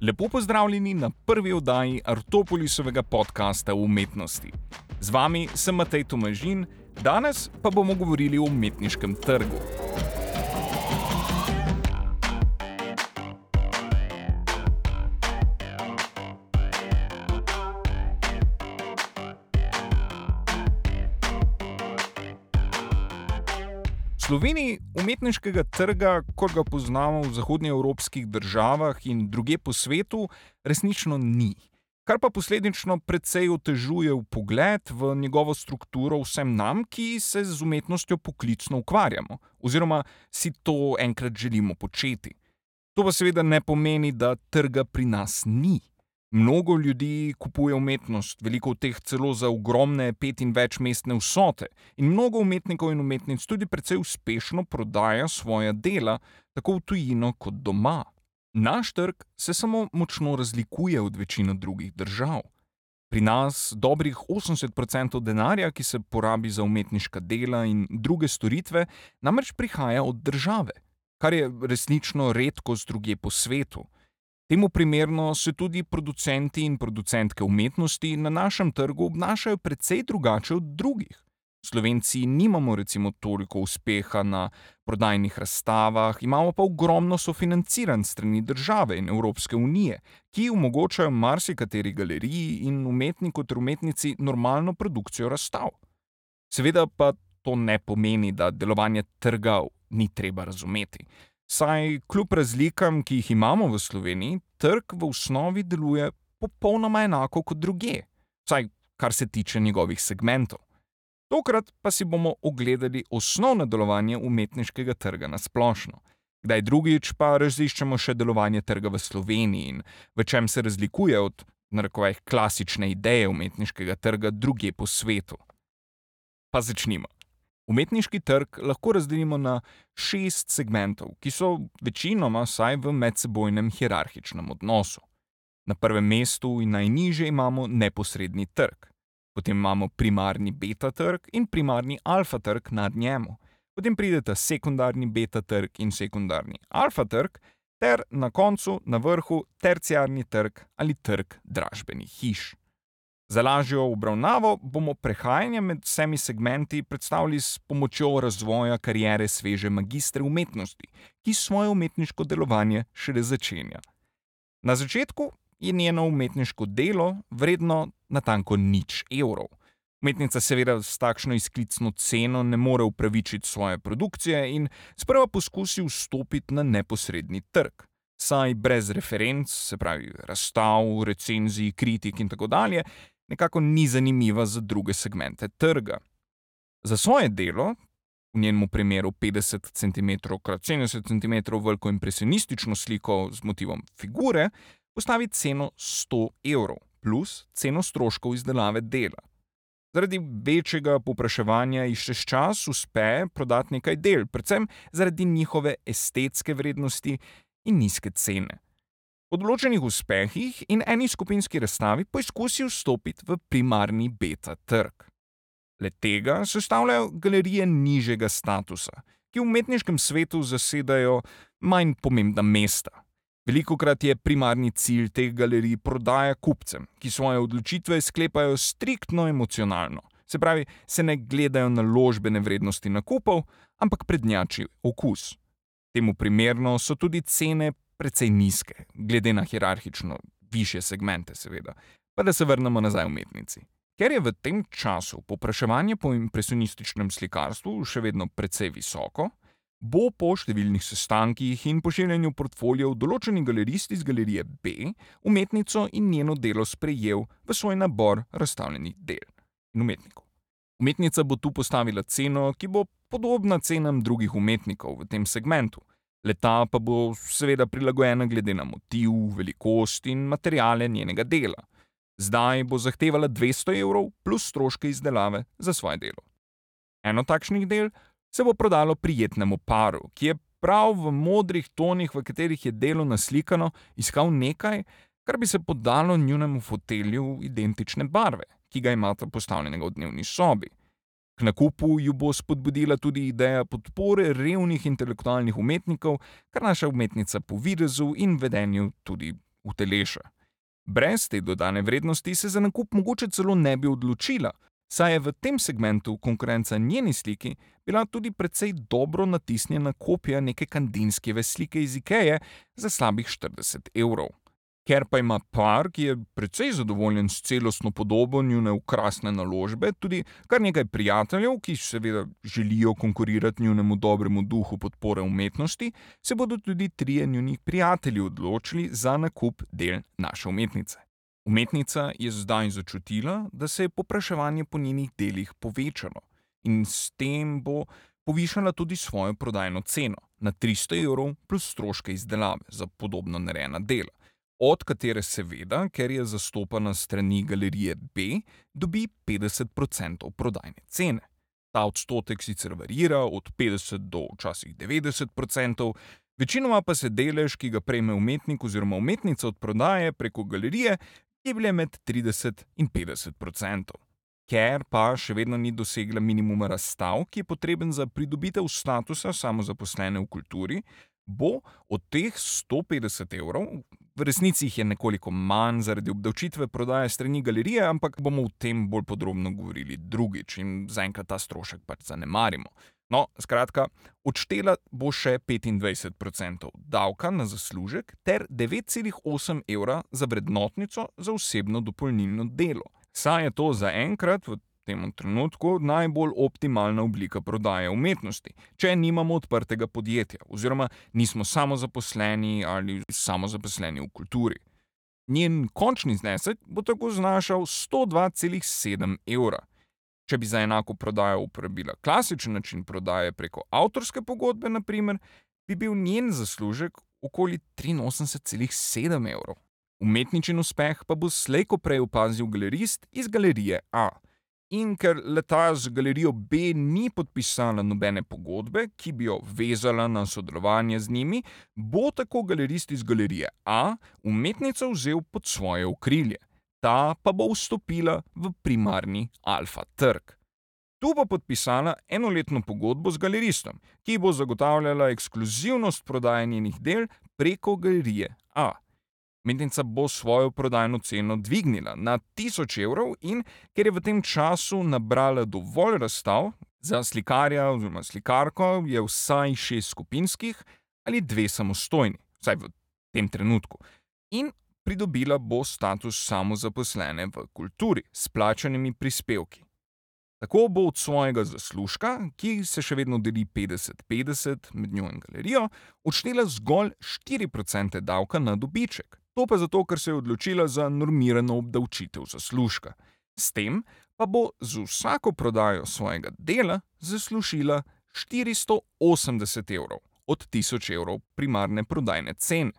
Lepo pozdravljeni na prvi oddaji Artopolisovega podcasta o umetnosti. Z vami sem Matej Tomažin, danes pa bomo govorili o umetniškem trgu. Sloveniji umetniškega trga, kot ga poznamo v zahodnjeevropskih državah in druge po svetu, resnično ni. Kar pa posledično precej otežuje pogled v njegovo strukturo vsem nam, ki se z umetnostjo poklicno ukvarjamo, oziroma si to enkrat želimo početi. To pa seveda ne pomeni, da trga pri nas ni. Mnogo ljudi kupuje umetnost, veliko teh celo za ogromne pet in več mestne vsote, in mnogo umetnikov in umetnic tudi precej uspešno prodaja svoja dela, tako v tujino kot doma. Naš trg se samo močno razlikuje od večine drugih držav. Pri nas dobrih 80% denarja, ki se porabi za umetniška dela in druge storitve, namreč prihaja od države, kar je resnično redkost druge po svetu. Temu primerno se tudi producenti in producentke umetnosti na našem trgu obnašajo precej drugače od drugih. Slovenci nimamo recimo toliko uspeha na prodajnih razstavah, imamo pa ogromno sofinanciran strani države in Evropske unije, ki omogočajo marsikateri galeriji in umetniku ter umetnici normalno produkcijo razstav. Seveda pa to ne pomeni, da delovanje trga ni treba razumeti. Saj kljub razlikam, ki jih imamo v Sloveniji, trg v osnovi deluje popolnoma enako kot druge, vsaj kar se tiče njegovih segmentov. Tokrat pa si bomo ogledali osnovno delovanje umetniškega trga na splošno. Kdaj drugič pa raziščemo še delovanje trga v Sloveniji in v čem se razlikuje od narekovaj klasične ideje umetniškega trga druge po svetu. Pa začnimo. Umetniški trg lahko razdelimo na šest segmentov, ki so večinoma vsaj v medsebojnem hierarhičnem odnosu. Na prvem mestu in najnižje imamo neposredni trg, potem imamo primarni beta trg in primarni alfa trg nad njemu, potem prideta sekundarni beta trg in sekundarni alfa trg, ter na koncu, na vrhu, terciarni trg ali trg dražbenih hiš. Za lažjo obravnavo bomo prehajanje med vsemi segmenti predstavili s pomočjo razvoja karijere sveže magistre umetnosti, ki svoje umetniško delovanje šele začenja. Na začetku je njeno umetniško delo vredno natanko nič evrov. Umetnica seveda s takšno izklicno ceno ne more upravičiti svoje produkcije in sprva poskusi vstopiti na neposredni trg. Saj brez referenc, se pravi razstav, recenzij, kritik in tako dalje, nekako ni zanimiva za druge segmente trga. Za svoje delo, v njenem primeru 50 cm x 70 cm veliko impresionistično sliko z motivom figure, postavi ceno 100 evrov plus ceno stroškov izdelave dela. Zaradi večjega povpraševanja iščeš čas, uspe prodati nekaj del, predvsem zaradi njihove estetske vrednosti in nizke cene. Po določenih uspehih in eni skupinski razstavi poizkusi vstopiti v primarni beta trg. Le tega sestavljajo galerije nižjega statusa, ki v umetniškem svetu zasedajo manj pomembna mesta. Veliko krat je primarni cilj teh galerij prodaja kupcem, ki svoje odločitve sklepajo striktno emocionalno, se pravi, se ne gledajo na ložbene vrednosti nakupov, ampak prednjači okus. Temu primerno so tudi cene precej nizke, glede na hierarhično više segmente, seveda. Pa da se vrnemo nazaj umetnici. Ker je v tem času popraševanje po impresionističnem slikarstvu še vedno precej visoko, bo po številnih sestankih in pošiljanju portfolijev določeni galerist iz galerije B umetnico in njeno delo sprejel v svoj nabor razstavljenih del in umetnikov. Umetnica bo tu postavila ceno, ki bo podobna cenam drugih umetnikov v tem segmentu, Leta pa bo seveda prilagojena glede na motiv, velikost in materijale njenega dela. Zdaj bo zahtevala 200 evrov plus stroške izdelave za svoje delo. Eno takšnih del se bo prodalo prijetnemu paru, ki je prav v modrih tonih, v katerih je delo naslikano, iskal nekaj, kar bi se podalo njunemu fotelju identične barve, ki ga imata postavljenega v dnevni sobi. K nakupu ju bo spodbudila tudi ideja podpore revnih intelektualnih umetnikov, kar naša umetnica po videzu in vedenju tudi uteleša. Brez te dodane vrednosti se za nakup mogoče celo ne bi odločila, saj je v tem segmentu konkurenca njeni sliki bila tudi precej dobro natisnjena kopija neke kandinske slike iz Ikeje za slabih 40 evrov. Ker pa ima par, ki je precej zadovoljen s celostno podobo njune ukrasne naložbe, tudi kar nekaj prijateljev, ki seveda želijo konkurirati njunemu dobremu duhu podpore umetnosti, se bodo tudi trije njunih prijatelji odločili za nakup del naše umetnice. Umetnica je zdaj začutila, da se je popraševanje po njenih delih povečalo in s tem bo povišala tudi svojo prodajno ceno na 300 evrov plus stroške izdelave za podobno narejena dela od katere seveda, ker je zastopana strani galerije B, dobi 50% prodajne cene. Ta odstotek sicer varira od 50 do včasih 90%, večinoma pa se delež, ki ga prejme umetnik oziroma umetnica od prodaje preko galerije, giblje med 30 in 50%. Ker pa še vedno ni dosegla minimuma razstav, ki je potreben za pridobitev statusa samozaposlene v kulturi, bo od teh 150 evrov, v resnici jih je nekoliko manj zaradi obdavčitve prodaje strani galerije, ampak bomo o tem bolj podrobno govorili drugič in zaenkrat ta strošek pač zanemarimo. No, skratka, odštela bo še 25% davka na zaslužek ter 9,8 evra za vrednotnico za osebno dopolnilno delo. Saj je to zaenkrat v tem trenutku najbolj optimalna oblika prodaje umetnosti, če nimamo odprtega podjetja oziroma nismo samozaposleni ali samozaposleni v kulturi. Njen končni znesek bo tako znašal 102,7 evra. Če bi za enako prodajo uporabila klasičen način prodaje preko avtorske pogodbe, naprimer, bi bil njen zaslužek okoli 83,7 evrov. Umetničen uspeh pa bo slejko prej opazil galerist iz galerije A in ker leta z galerijo B ni podpisala nobene pogodbe, ki bi jo vezala na sodelovanje z njimi, bo tako galerist iz galerije A umetnico vzel pod svoje okrilje, ta pa bo vstopila v primarni alfa trg. Tu bo podpisala enoletno pogodbo z galeristom, ki bo zagotavljala ekskluzivnost prodaje njenih del preko galerije A. Umetnica bo svojo prodajno ceno dvignila na 1000 evrov, in ker je v tem času nabrala dovolj razstav, za slikarja oziroma slikarko je vsaj šest skupinskih ali dve samostojni, vsaj v tem trenutku, in pridobila bo status samozaposlene v kulturi s plačanimi prispevki. Tako bo od svojega zaslužka, ki se še vedno deli 50-50 med njo in galerijo, odštela zgolj 4% davka na dobiček. To pa zato, ker se je odločila za normirano obdavčitev zaslužka. S tem pa bo z vsako prodajo svojega dela zaslužila 480 evrov od 1000 evrov primarne prodajne cene.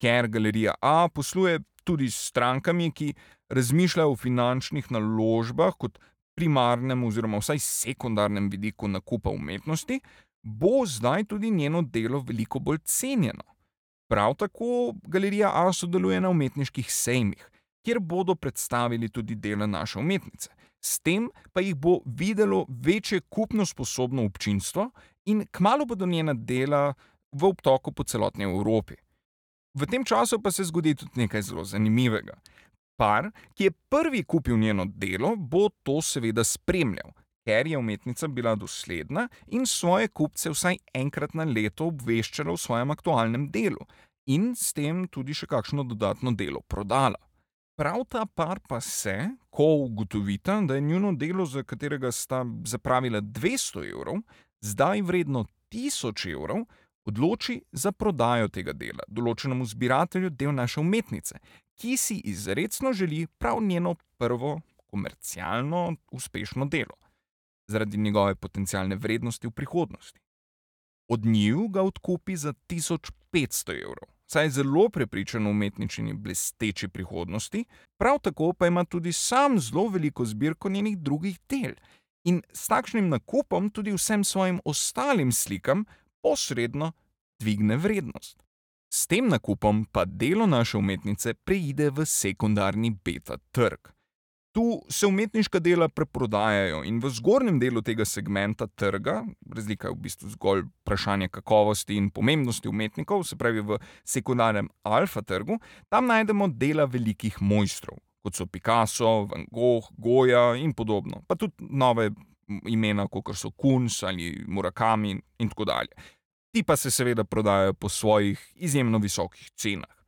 Ker galerija A posluje tudi s strankami, ki razmišljajo o finančnih naložbah kot primarnem oziroma vsaj sekundarnem vidiku nakupa umetnosti, bo zdaj tudi njeno delo veliko bolj cenjeno. Prav tako galerija A sodeluje na umetniških sejmih, kjer bodo predstavili tudi dela naše umetnice. S tem pa jih bo videlo večje kupno sposobno občinstvo in kmalo bodo njena dela v obtoku po celotni Evropi. V tem času pa se zgodi tudi nekaj zelo zanimivega. Par, ki je prvi kupil njeno delo, bo to seveda spremljal, ker je umetnica bila dosledna in svoje kupce vsaj enkrat na leto obveščala o svojem aktualnem delu in s tem tudi še kakšno dodatno delo prodala. Prav ta par pa se, ko ugotovita, da je njuno delo, za katerega sta zapravila 200 evrov, zdaj vredno 1000 evrov, odloči za prodajo tega dela določenemu zbiratelju del naše umetnice, ki si izredno želi prav njeno prvo komercialno uspešno delo zaradi njegove potencialne vrednosti v prihodnosti. Od njiju ga odkupi za 1500 evrov, saj je zelo prepričan o umetničini blesteči prihodnosti, prav tako pa ima tudi sam zelo veliko zbirko njenih drugih del in s takšnim nakupom tudi vsem svojim ostalim slikam posredno dvigne vrednost. S tem nakupom pa delo naše umetnice preide v sekundarni beta trg. Tu se umetniška dela preprodajajo in v zgornjem delu tega segmenta trga, razlika je v bistvu zgolj vprašanje kakovosti in pomembnosti umetnikov, se pravi v sekundarnem alfa trgu, tam najdemo dela velikih mojstrov, kot so Picasso, Van Gogh, Goya in podobno, pa tudi nove imena, kot so Kunz ali Murakami in tako dalje. Ti pa se seveda prodajajo po svojih izjemno visokih cenah.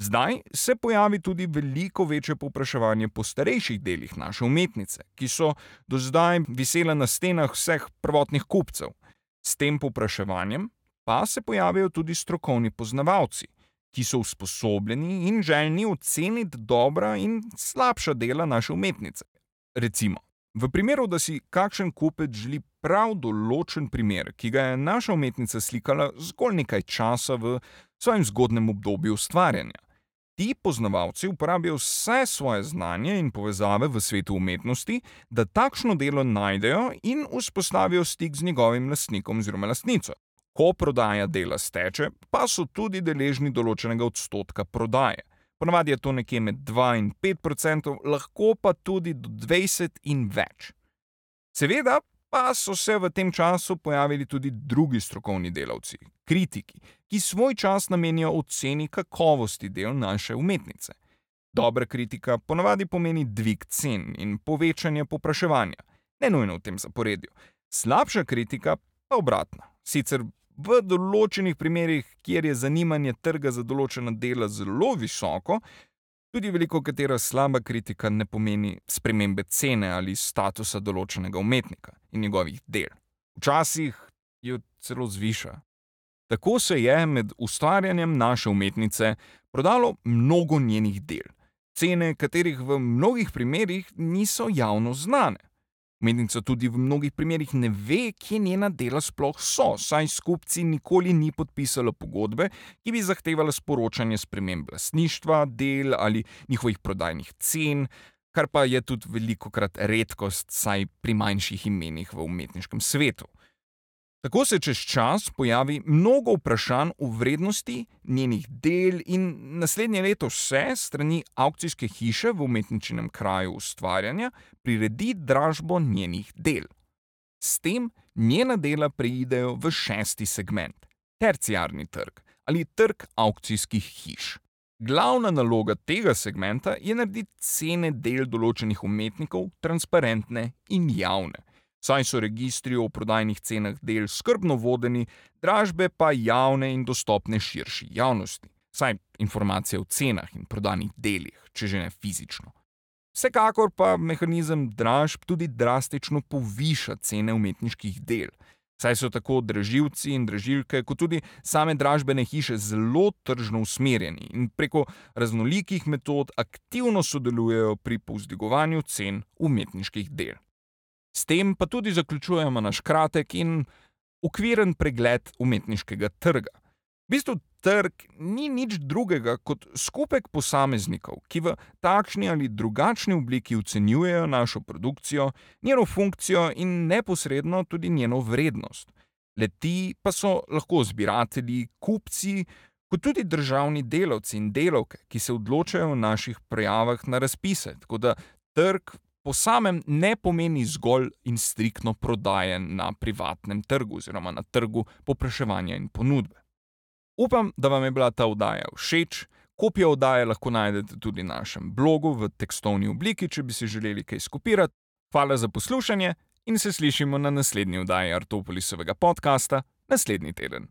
Zdaj se pojavi tudi veliko večje povpraševanje po starejših delih naše umetnice, ki so do zdaj visele na stenah vseh prvotnih kupcev. S tem povpraševanjem pa se pojavijo tudi strokovni poznavalci, ki so usposobljeni in željni oceniti dobra in slabša dela naše umetnice. Recimo, v primeru, da si kakšen kupec želi prav določen primer, ki ga je naša umetnica slikala zgolj nekaj časa v svojem zgodnem obdobju ustvarjanja ti poznavalci uporabijo vse svoje znanje in povezave v svetu umetnosti, da takšno delo najdejo in vzpostavijo stik z njegovim lastnikom oziroma lastnico. Ko prodaja dela steče, pa so tudi deležni določenega odstotka prodaje. Ponavadi je to nekje med 2 in 5 odstotkov, lahko pa tudi do 20 in več. Seveda pa so se v tem času pojavili tudi drugi strokovni delavci, kritiki, ki svoj čas namenijo oceni kakovosti del naše umetnice. Dobra kritika ponavadi pomeni dvig cen in povečanje popraševanja, ne nujno v tem zaporedju. Slabša kritika pa obratno. Sicer v določenih primerjih, kjer je zanimanje trga za določena dela zelo visoko, Tudi veliko katera slaba kritika ne pomeni spremembe cene ali statusa določenega umetnika in njegovih del. Včasih jo celo zviša. Tako se je med ustvarjanjem naše umetnice prodalo mnogo njenih del, cene katerih v mnogih primerjih niso javno znane. Umetnica tudi v mnogih primerjih ne ve, kje njena dela sploh so, saj s kupci nikoli ni podpisala pogodbe, ki bi zahtevala sporočanje sprememb lastništva, del ali njihovih prodajnih cen, kar pa je tudi veliko krat redkost, saj pri manjših imenih v umetniškem svetu. Tako se čez čas pojavi mnogo vprašanj o vrednosti njenih del, in naslednje leto vse strani aukcijske hiše v umetničinem kraju ustvarjanja priredi dražbo njenih del. S tem njena dela preidejo v šesti segment, terciarni trg ali trg aukcijskih hiš. Glavna naloga tega segmenta je narediti cene del določenih umetnikov transparentne in javne saj so registri o prodajnih cenah del skrbno vodeni, dražbe pa javne in dostopne širši javnosti, saj informacije o cenah in prodanih delih, če že ne fizično. Vsekakor pa mehanizem dražb tudi drastično poviša cene umetniških del, saj so tako dražilci in dražilke, kot tudi same dražbene hiše zelo tržno usmerjeni in preko raznolikih metod aktivno sodelujejo pri povzdigovanju cen umetniških del. S tem pa tudi zaključujemo naš kratek in ukviren pregled umetniškega trga. V bistvu trg ni nič drugega kot skupek posameznikov, ki v takšni ali drugačni obliki ocenjujejo našo produkcijo, njeno funkcijo in neposredno tudi njeno vrednost. Leti pa so lahko zbiratelji, kupci, kot tudi državni delavci in delavke, ki se odločajo o naših prijavah na razpise. Tako da trg po samem ne pomeni zgolj in striktno prodaje na privatnem trgu oziroma na trgu popraševanja in ponudbe. Upam, da vam je bila ta oddaja všeč. Kopijo oddaje lahko najdete tudi na našem blogu v tekstovni obliki, če bi si želeli kaj skopirati. Hvala za poslušanje in se slišimo na naslednji oddaji Artopolisovega podcasta naslednji teden.